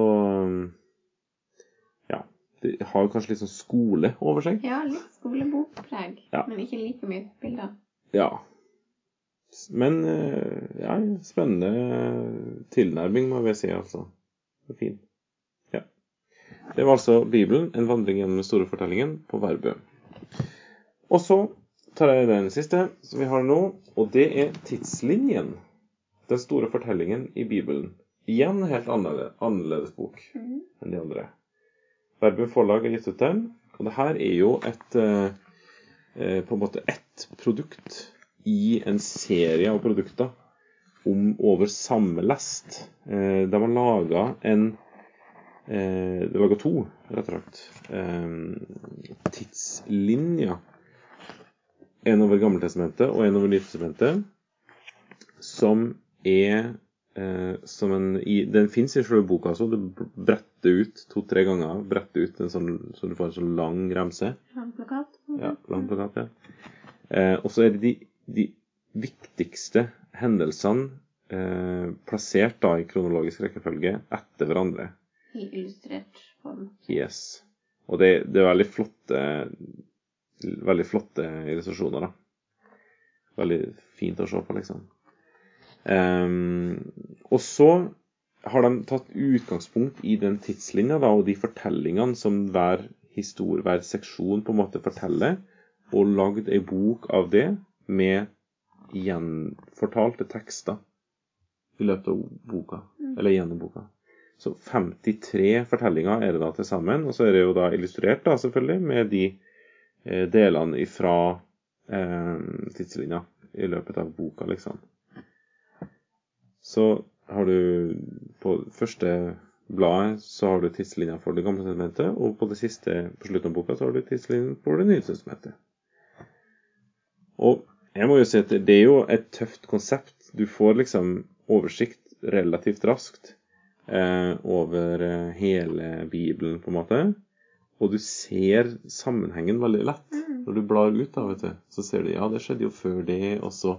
[SPEAKER 1] ja. Det har kanskje litt sånn skole over seg.
[SPEAKER 2] Ja, litt skolebokpreg. Ja. Men ikke like mye bilder.
[SPEAKER 1] Ja. Men eh, ja, spennende tilnærming, må jeg si, altså. Det er fint. Det var altså Bibelen, en vandring gjennom den store fortellingen, på Verbø. Og så tar jeg den siste som vi har nå, og det er tidslinjen. Den store fortellingen i Bibelen. Igjen helt annerledes, annerledes bok mm. enn de andre. Verbø forlag har gitt ut den, og det her er jo et eh, eh, på en måte ett produkt i en serie av produkter om over samme lest. Eh, de har laga en eh, Det laga to, rett og slett, eh, tidslinjer. En over Gammeltestamentet og en over Nytestamentet, som er eh, som en i, Den fins i selve boka, så Du bretter ut to-tre ganger. bretter ut en sånn, så du får en sånn lang remse.
[SPEAKER 2] Lang plakat.
[SPEAKER 1] Ja, lang plakat, ja. Eh, og så er det de, de viktigste hendelsene eh, plassert da i kronologisk rekkefølge etter hverandre.
[SPEAKER 2] I illustrert form.
[SPEAKER 1] Yes. Og det, det, er veldig flotte veldig flotte illustrasjoner, da. Veldig fint å se på, liksom. Um, og så har de tatt utgangspunkt i den tidslinja da, og de fortellingene som hver historie, hver seksjon på en måte forteller, og lagd ei bok av det med gjenfortalte tekster i løpet av boka. Mm. Eller gjennom boka. Så 53 fortellinger er det da til sammen. Og så er det jo da illustrert, da selvfølgelig, med de eh, delene ifra eh, tidslinja i løpet av boka, liksom. Så har du på første bladet så har du tidslinja for Det gamle testamentet, og på det siste, på slutten av boka, så har du tidslinja for Det nye testamentet. Og jeg må jo si at det er jo et tøft konsept. Du får liksom oversikt relativt raskt over eh, hele Bibelen, på en måte. Og du ser sammenhengen veldig lett. Mm. Når du blar ut, da, vet du, så ser du ja, det skjedde jo før det. Og så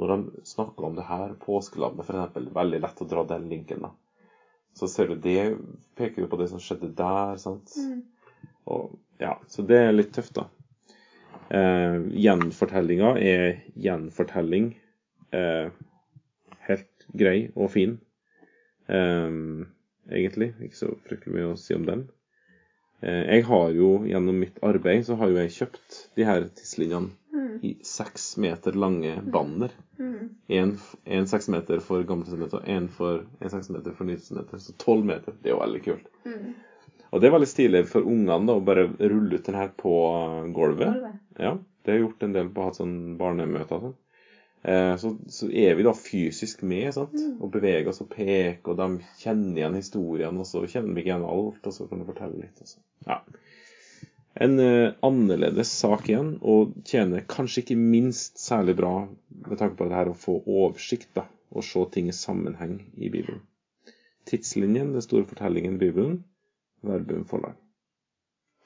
[SPEAKER 1] når de snakker om det her, påskelammet f.eks., veldig lett å dra den linken. da. så ser du det peker jo på det som skjedde der. sant?
[SPEAKER 2] Mm.
[SPEAKER 1] Og, ja, Så det er litt tøft, da. Eh, gjenfortellinga er gjenfortelling. Eh, helt grei og fin, eh, egentlig. Ikke så fryktelig mye å si om den. Uh, jeg har jo gjennom mitt arbeid så har jo jeg kjøpt de her tidslinjene
[SPEAKER 2] Mm.
[SPEAKER 1] i seks meter lange banner.
[SPEAKER 2] Mm.
[SPEAKER 1] Seks meter for Gamle testamentet og én seks meter for Nye testamentet. Så tolv meter. Det er jo veldig kult.
[SPEAKER 2] Mm.
[SPEAKER 1] Og det er veldig stilig for ungene å bare rulle ut den her på gulvet.
[SPEAKER 2] Gulvet.
[SPEAKER 1] Ja, det har jeg gjort en del på å ha sånn barnemøter sånn. Eh, så, så er vi da fysisk med sant?
[SPEAKER 2] Mm.
[SPEAKER 1] og beveger oss og peker, og de kjenner igjen historiene, og så kjenner vi ikke igjen alt, og så kan du fortelle litt. Ja. En uh, annerledes sak igjen, og tjener kanskje ikke minst særlig bra med tanke på det her å få oversikt da, og se ting i sammenheng i Bibelen. Tidslinjen, den store fortellingen i Bibelen, Verbum forlag.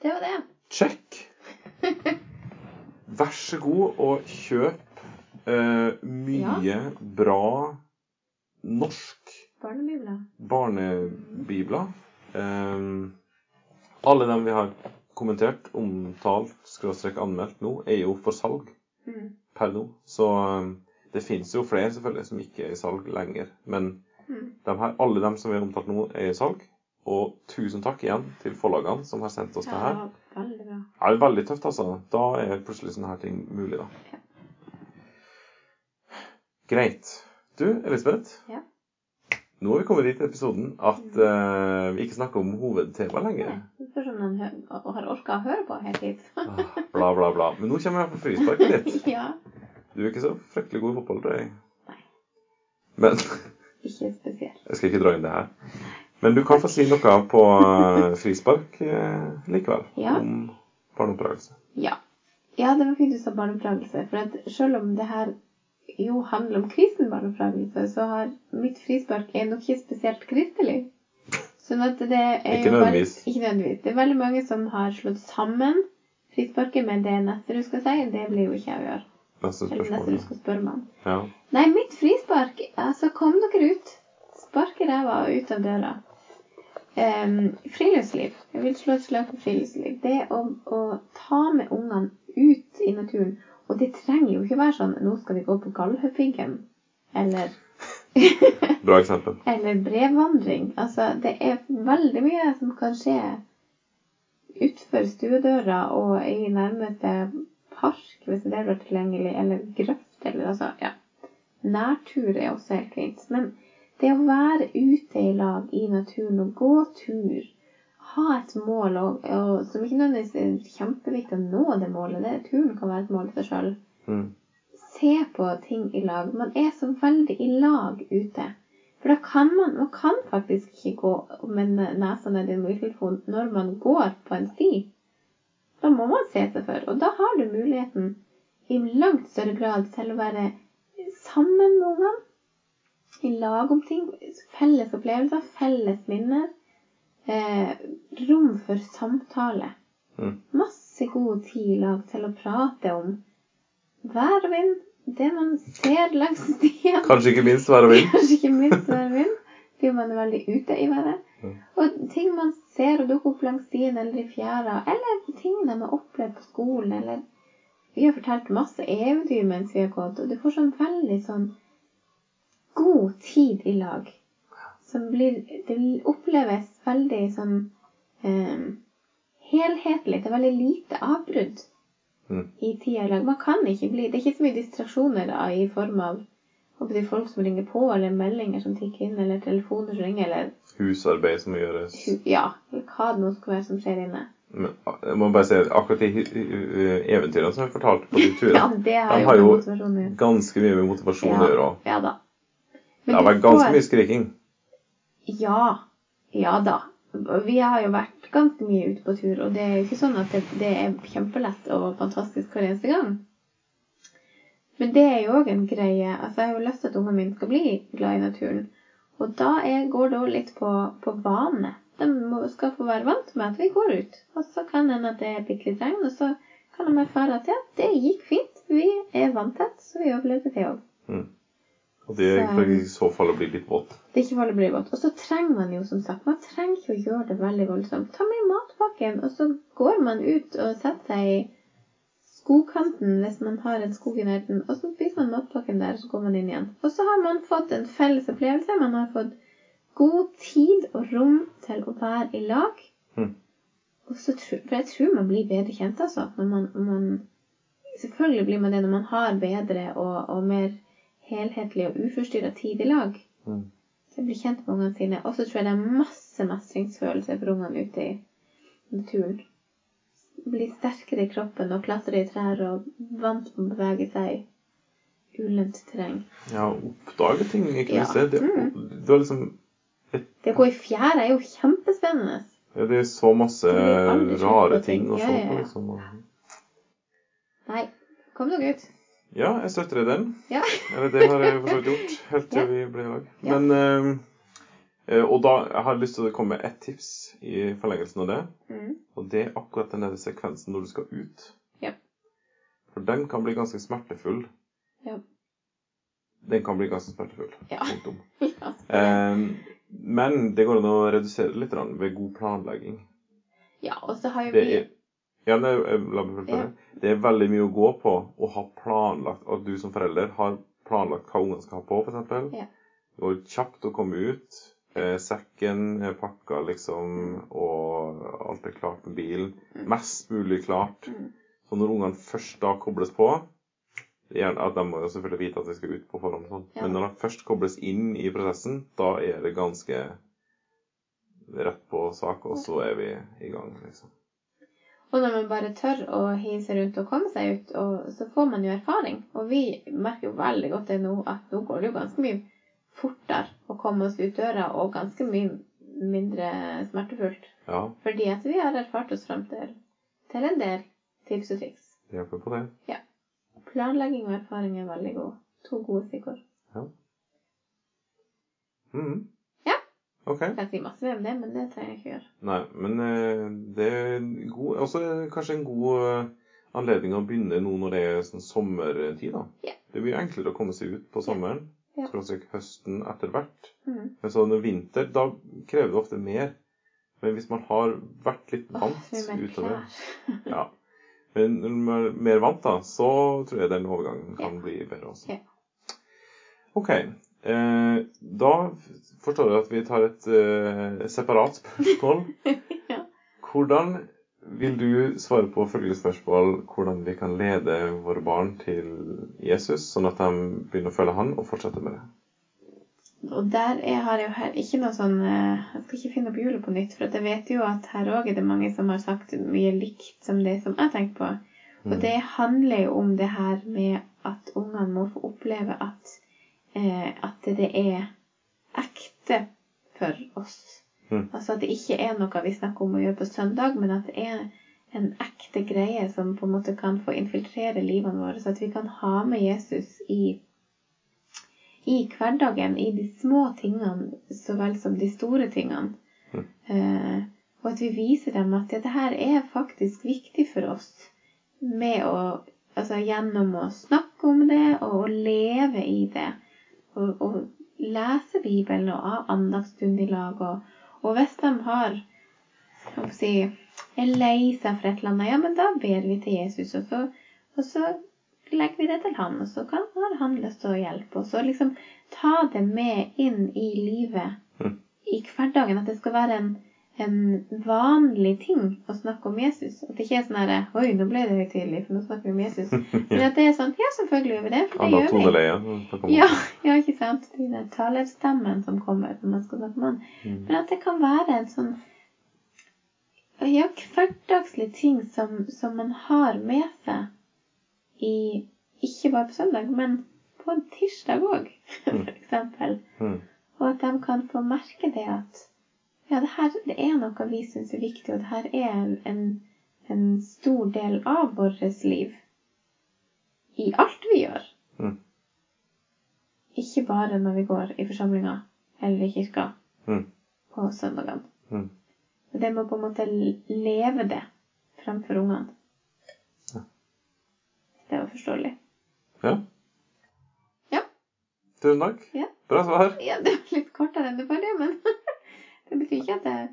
[SPEAKER 2] Det var det.
[SPEAKER 1] Check! <laughs> Vær så god og kjøp eh, mye bra norsk
[SPEAKER 2] Barnebibler.
[SPEAKER 1] barnebibler. Eh, alle dem vi har kommentert, omtalt, skråstrek anmeldt nå, er jo for salg
[SPEAKER 2] Mm.
[SPEAKER 1] per nå. Så eh, det fins jo flere selvfølgelig som ikke er i salg lenger. Men
[SPEAKER 2] Mm.
[SPEAKER 1] de her, alle dem som vi har omtalt nå, er i salg. Og tusen takk igjen til forlagene som har sendt oss
[SPEAKER 2] Ja,
[SPEAKER 1] det her.
[SPEAKER 2] veldig bra.
[SPEAKER 1] Ja, det er veldig tøft, altså. Da er plutselig sånne her ting mulig, da.
[SPEAKER 2] Ja.
[SPEAKER 1] Greit. Du, Elisabeth.
[SPEAKER 2] Ja.
[SPEAKER 1] Nå har vi kommet dit i episoden at uh, vi ikke snakker om hovedtema lenger.
[SPEAKER 2] Det spørs om man har orka å høre på helt hit.
[SPEAKER 1] Ah, Bla, bla, bla. Men nå kommer jeg på frisparket ditt. <laughs>
[SPEAKER 2] ja.
[SPEAKER 1] Du er ikke så fryktelig god i fotball, tror jeg.
[SPEAKER 2] Nei.
[SPEAKER 1] Men <laughs>
[SPEAKER 2] Ikke spesielt.
[SPEAKER 1] jeg skal ikke dra inn det her. Men du kan få si noe på eh, frispark eh, likevel.
[SPEAKER 2] Ja.
[SPEAKER 1] Om barneoppdragelse.
[SPEAKER 2] Ja. ja, det var fint du sa barneoppdragelse. For selv om det her jo handler om kristen barneoppdragelse, så har mitt frispark er nok ikke spesielt kristelig. Sånn at det er
[SPEAKER 1] Ikke
[SPEAKER 2] jo. Bare, ikke nødvendigvis. Det er veldig mange som har slått sammen frisparket med det neste du skal si. Det blir jo ikke jeg å gjøre.
[SPEAKER 1] Neste
[SPEAKER 2] Eller neste du skal spørre meg om.
[SPEAKER 1] Ja.
[SPEAKER 2] Nei, mitt frispark Altså, kom dere ut. Sparke ræva ut av døra. Um, friluftsliv. Jeg vil slå et slag for friluftsliv. Det å, å ta med ungene ut i naturen. Og det trenger jo ikke være sånn Nå skal vi gå på Galdhøpiggen. Eller, <laughs>
[SPEAKER 1] Bra eksempel.
[SPEAKER 2] eller brevvandring. Altså, det er veldig mye som kan skje utenfor stuedøra og i nærmeste park, hvis det er tilgjengelig, eller grøft, eller altså, ja. Nærtur er også helt fint. Men det å være ute i lag i naturen og gå tur, ha et mål, og, og, som ikke nødvendigvis er kjempeviktig å nå det målet, det, turen kan være et mål i seg sjøl.
[SPEAKER 1] Mm.
[SPEAKER 2] Se på ting i lag. Man er så veldig i lag ute. For da kan man Man kan faktisk ikke gå med nesa ned i en mobiltelefon når man går på en sti. Da må man se seg for. Og da har du muligheten i langt større grad til å være sammen med ungene. I lag om ting. Felles opplevelser, felles minner. Eh, rom for samtale.
[SPEAKER 1] Mm.
[SPEAKER 2] Masse god tid i lag til å prate om vær og vind. Det man ser langs stien.
[SPEAKER 1] Kanskje ikke minst vær og vind. <laughs>
[SPEAKER 2] Kanskje ikke minst vær og vind. Fordi man er veldig ute i været.
[SPEAKER 1] Mm.
[SPEAKER 2] Og ting man ser og dukker opp langs stien eller i fjæra, eller ting de har opplevd på skolen, eller Vi har fortalt masse eventyr mens vi har gått, og du får sånn veldig sånn god tid i lag. Som blir Det oppleves veldig sånn eh, helhetlig. Det er veldig lite avbrudd
[SPEAKER 1] Mm.
[SPEAKER 2] i tida i lag. Man kan ikke bli Det er ikke så mye distraksjoner da, i form av jeg, folk som ringer på, eller meldinger som tikker inn, eller telefoner som ringer, eller
[SPEAKER 1] Husarbeid som må gjøres.
[SPEAKER 2] ja, eller hva det nå skal være som skjer inne.
[SPEAKER 1] Men jeg må bare si at akkurat de eventyrene som jeg fortalte på de <laughs>
[SPEAKER 2] Ja,
[SPEAKER 1] turene,
[SPEAKER 2] det har
[SPEAKER 1] De
[SPEAKER 2] jo
[SPEAKER 1] har jo
[SPEAKER 2] å gjøre.
[SPEAKER 1] ganske mye med motivasjon å gjøre òg.
[SPEAKER 2] Ja da.
[SPEAKER 1] Det har vært ganske mye skriking.
[SPEAKER 2] Ja. Ja da. Vi har jo vært ganske mye ute på tur, og det er jo ikke sånn at det, det er kjempelett og fantastisk hver eneste gang. Men det er jo òg en greie. Altså, jeg har jo lyst til at ungene mine skal bli glad i naturen. Og da er, går det òg litt på, på vane. De skal få være vant med at vi går ut. Og så kan det hende at det bitte litt regn, og så kan de erfare at ja, det gikk fint. Vi er vanntett, så vi overlevde det òg.
[SPEAKER 1] Og det
[SPEAKER 2] Så-
[SPEAKER 1] i så fall å bli litt våt.
[SPEAKER 2] Det er ikke farlig å bli våt. Og så trenger man jo, som sagt, man trenger ikke å gjøre det veldig voldsomt. Ta med matpakken, og så går man ut og setter seg i skogkanten hvis man har en skog i nærheten, og så spiser man matpakken der, og så går man inn igjen. Og så har man fått en felles opplevelse. Man har fått god tid og rom til å være i lag.
[SPEAKER 1] Mm.
[SPEAKER 2] Og så tro, for jeg tror man blir bedre kjent, altså. Man, man Selvfølgelig blir man det når man har bedre og, og mer helhetlig og uforstyrra tid i lag.
[SPEAKER 1] Mm.
[SPEAKER 2] Så bli kjent med ungene sine. Og så tror jeg det er masse mestringsfølelse for ungene ute i naturen. Bli sterkere i kroppen og klatre i trær og vant med å bevege seg i ulendt terreng.
[SPEAKER 1] Ja, oppdage ting, ikke
[SPEAKER 2] Ja.
[SPEAKER 1] det. Det,
[SPEAKER 2] Mm.
[SPEAKER 1] det var liksom
[SPEAKER 2] Det å gå i fjæra er jo kjempespennende.
[SPEAKER 1] ja, Det er så masse
[SPEAKER 2] blir på
[SPEAKER 1] rare
[SPEAKER 2] ting.
[SPEAKER 1] å se på. liksom.
[SPEAKER 2] Nei, kom dere ut.
[SPEAKER 1] Ja, jeg støtter deg den.
[SPEAKER 2] Ja. <laughs>
[SPEAKER 1] Eller det har jeg for så vidt gjort, helt til vi ble i lag.
[SPEAKER 2] Ja.
[SPEAKER 1] Men eh, eh, Og da jeg har lyst til å komme med ett tips i forlengelsen av det.
[SPEAKER 2] Mm.
[SPEAKER 1] Og det er akkurat den der sekvensen når du skal ut.
[SPEAKER 2] Ja.
[SPEAKER 1] For den kan bli ganske smertefull.
[SPEAKER 2] Ja.
[SPEAKER 1] Den kan bli ganske smertefull.
[SPEAKER 2] Ja.
[SPEAKER 1] Punktum. <laughs>
[SPEAKER 2] Ja.
[SPEAKER 1] Eh, men det går an å redusere litt ved god planlegging.
[SPEAKER 2] ja, og så har jo vi
[SPEAKER 1] ja, nei, eh, la meg ja. Det er veldig mye å gå på å ha planlagt At du som forelder har planlagt hva ungene skal ha på, f.eks.
[SPEAKER 2] Ja.
[SPEAKER 1] Går kjapt å komme ut. Eh, sekken er pakka, liksom, og alt er klart med bilen. Mest mulig klart.
[SPEAKER 2] Mm.
[SPEAKER 1] Så når ungene først da kobles på gjerne, at De må jo selvfølgelig vite at de skal ut på forhånd, sånn.
[SPEAKER 2] Ja.
[SPEAKER 1] men når de først kobles inn i prosessen, da er det ganske rett på sak, og så er vi i gang. liksom.
[SPEAKER 2] Og når man bare tør å hive seg rundt og komme seg ut, og så får man jo erfaring. Og vi merker jo veldig godt det nå, at nå går det jo ganske mye fortere å komme oss ut døra, og ganske mye mindre smertefullt.
[SPEAKER 1] Ja,
[SPEAKER 2] Fordi at vi har erfart oss fram til, til en del tips og triks.
[SPEAKER 1] det hjelper på det. Ja.
[SPEAKER 2] Planlegging og erfaring er veldig god. To gode stikkord. Ja.
[SPEAKER 1] OK.
[SPEAKER 2] Jeg kan si masse mer om det, men det trenger jeg ikke gjøre.
[SPEAKER 1] Nei, men eh, det er god, også kanskje en god eh, anledning å begynne nå når det er sånn sommertid. da.
[SPEAKER 2] Yeah.
[SPEAKER 1] Det blir enklere å komme seg ut på sommeren.
[SPEAKER 2] Ja.
[SPEAKER 1] Skråstrek høsten etter hvert.
[SPEAKER 2] Mm.
[SPEAKER 1] Men sånn vinter, da krever det ofte mer. Men hvis man har vært litt vant
[SPEAKER 2] oh,
[SPEAKER 1] utover <laughs> ja. Men når man er mer vant, da, så tror jeg den overgangen kan
[SPEAKER 2] yeah.
[SPEAKER 1] bli bedre også. OK. Eh, da forstår jeg at vi tar et eh, separat spørsmål. <laughs>
[SPEAKER 2] Ja.
[SPEAKER 1] Hvordan vil du svare på følgende spørsmål hvordan vi kan lede våre barn til Jesus, sånn at de begynner å følge han og fortsetter med det?
[SPEAKER 2] Og der er, har jeg jo her ikke noe sånn eh, Jeg skal ikke finne opp hjulet på nytt, for jeg vet jo at her òg er det mange som har sagt mye likt som det som jeg tenker på. Og
[SPEAKER 1] Mm.
[SPEAKER 2] det handler jo om det her med at ungene må få oppleve at, at det er ekte for oss.
[SPEAKER 1] Mm.
[SPEAKER 2] Altså at det ikke er noe vi snakker om å gjøre på søndag, men at det er en ekte greie som på en måte kan få infiltrere livene våre, så at vi kan ha med Jesus i i hverdagen, i de små tingene så vel som de store tingene.
[SPEAKER 1] Mm.
[SPEAKER 2] Eh, og at vi viser dem at dette her er faktisk viktig for oss med å Altså gjennom å snakke om det og å leve i det. Og, og lese Bibelen og ha andagsstund i lag. Og, og hvis de har si, er lei seg for et eller annet, ja, men da ber vi til Jesus, og så, og så legger vi det til han, og så kan har han lyst til å hjelpe oss. Og liksom ta det med inn i livet,
[SPEAKER 1] Mm.
[SPEAKER 2] i hverdagen. At det skal være en, en vanlig ting å snakke om Jesus. At det ikke er sånn herre Oi, nå ble det høytidelig, for nå snakker vi om Jesus. <laughs> Men at det er sånn Ja, selvfølgelig gjør vi det. For det gjør vi. Ja, <laughs> ja, ikke sant. Det er den talerstemmen som kommer når man skal snakke med han.
[SPEAKER 1] Mm.
[SPEAKER 2] Men at det kan være en sånn ja, hverdagslig ting som, som man har med seg i Ikke bare på søndag, men på en tirsdag òg, <laughs> f.eks. eksempel.
[SPEAKER 1] Mm.
[SPEAKER 2] Og at de kan få merke det at ja, det her det er noe vi syns er viktig, og det her er en, en stor del av vårt liv. I alt vi gjør.
[SPEAKER 1] Mm.
[SPEAKER 2] Ikke bare når vi går i forsamlinga eller i kirka
[SPEAKER 1] Mm.
[SPEAKER 2] på søndagene.
[SPEAKER 1] Mm.
[SPEAKER 2] Det må på en måte leve det fremfor ungene.
[SPEAKER 1] Ja.
[SPEAKER 2] Det var forståelig.
[SPEAKER 1] Ja.
[SPEAKER 2] Ja.
[SPEAKER 1] Tusen takk.
[SPEAKER 2] Ja.
[SPEAKER 1] Bra svar.
[SPEAKER 2] Ja, det var litt kortere enn det forrige, men <laughs> det betyr ikke at jeg,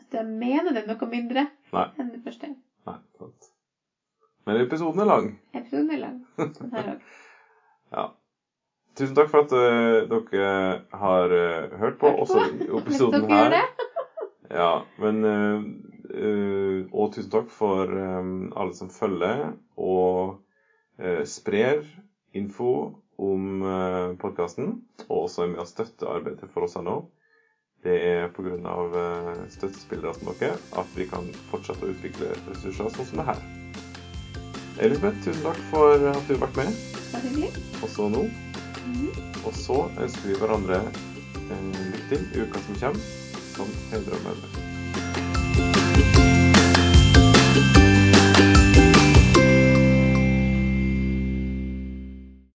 [SPEAKER 2] at jeg mener det noe mindre
[SPEAKER 1] Nei.
[SPEAKER 2] enn det første.
[SPEAKER 1] Nei, sant. Men episoden er lang.
[SPEAKER 2] Episoden er lang. Også. <laughs>
[SPEAKER 1] Ja. Tusen takk for at uh, dere har uh, hørt på
[SPEAKER 2] på.
[SPEAKER 1] også <laughs> episoden her. <laughs> Ja, men uh, Og tusen takk for um, alle som følger og sprer info om podkasten, og også er med å støtte arbeidet for oss her nå. Det er pga. Uh, støttespillere som dere at vi kan fortsette å utvikle ressurser sånn som det her. Elisabeth, tusen takk for at du vært med, også nå.
[SPEAKER 2] Mhm.
[SPEAKER 1] Og så ønsker vi hverandre en lykke til i uka som kommer, som hedrer møter.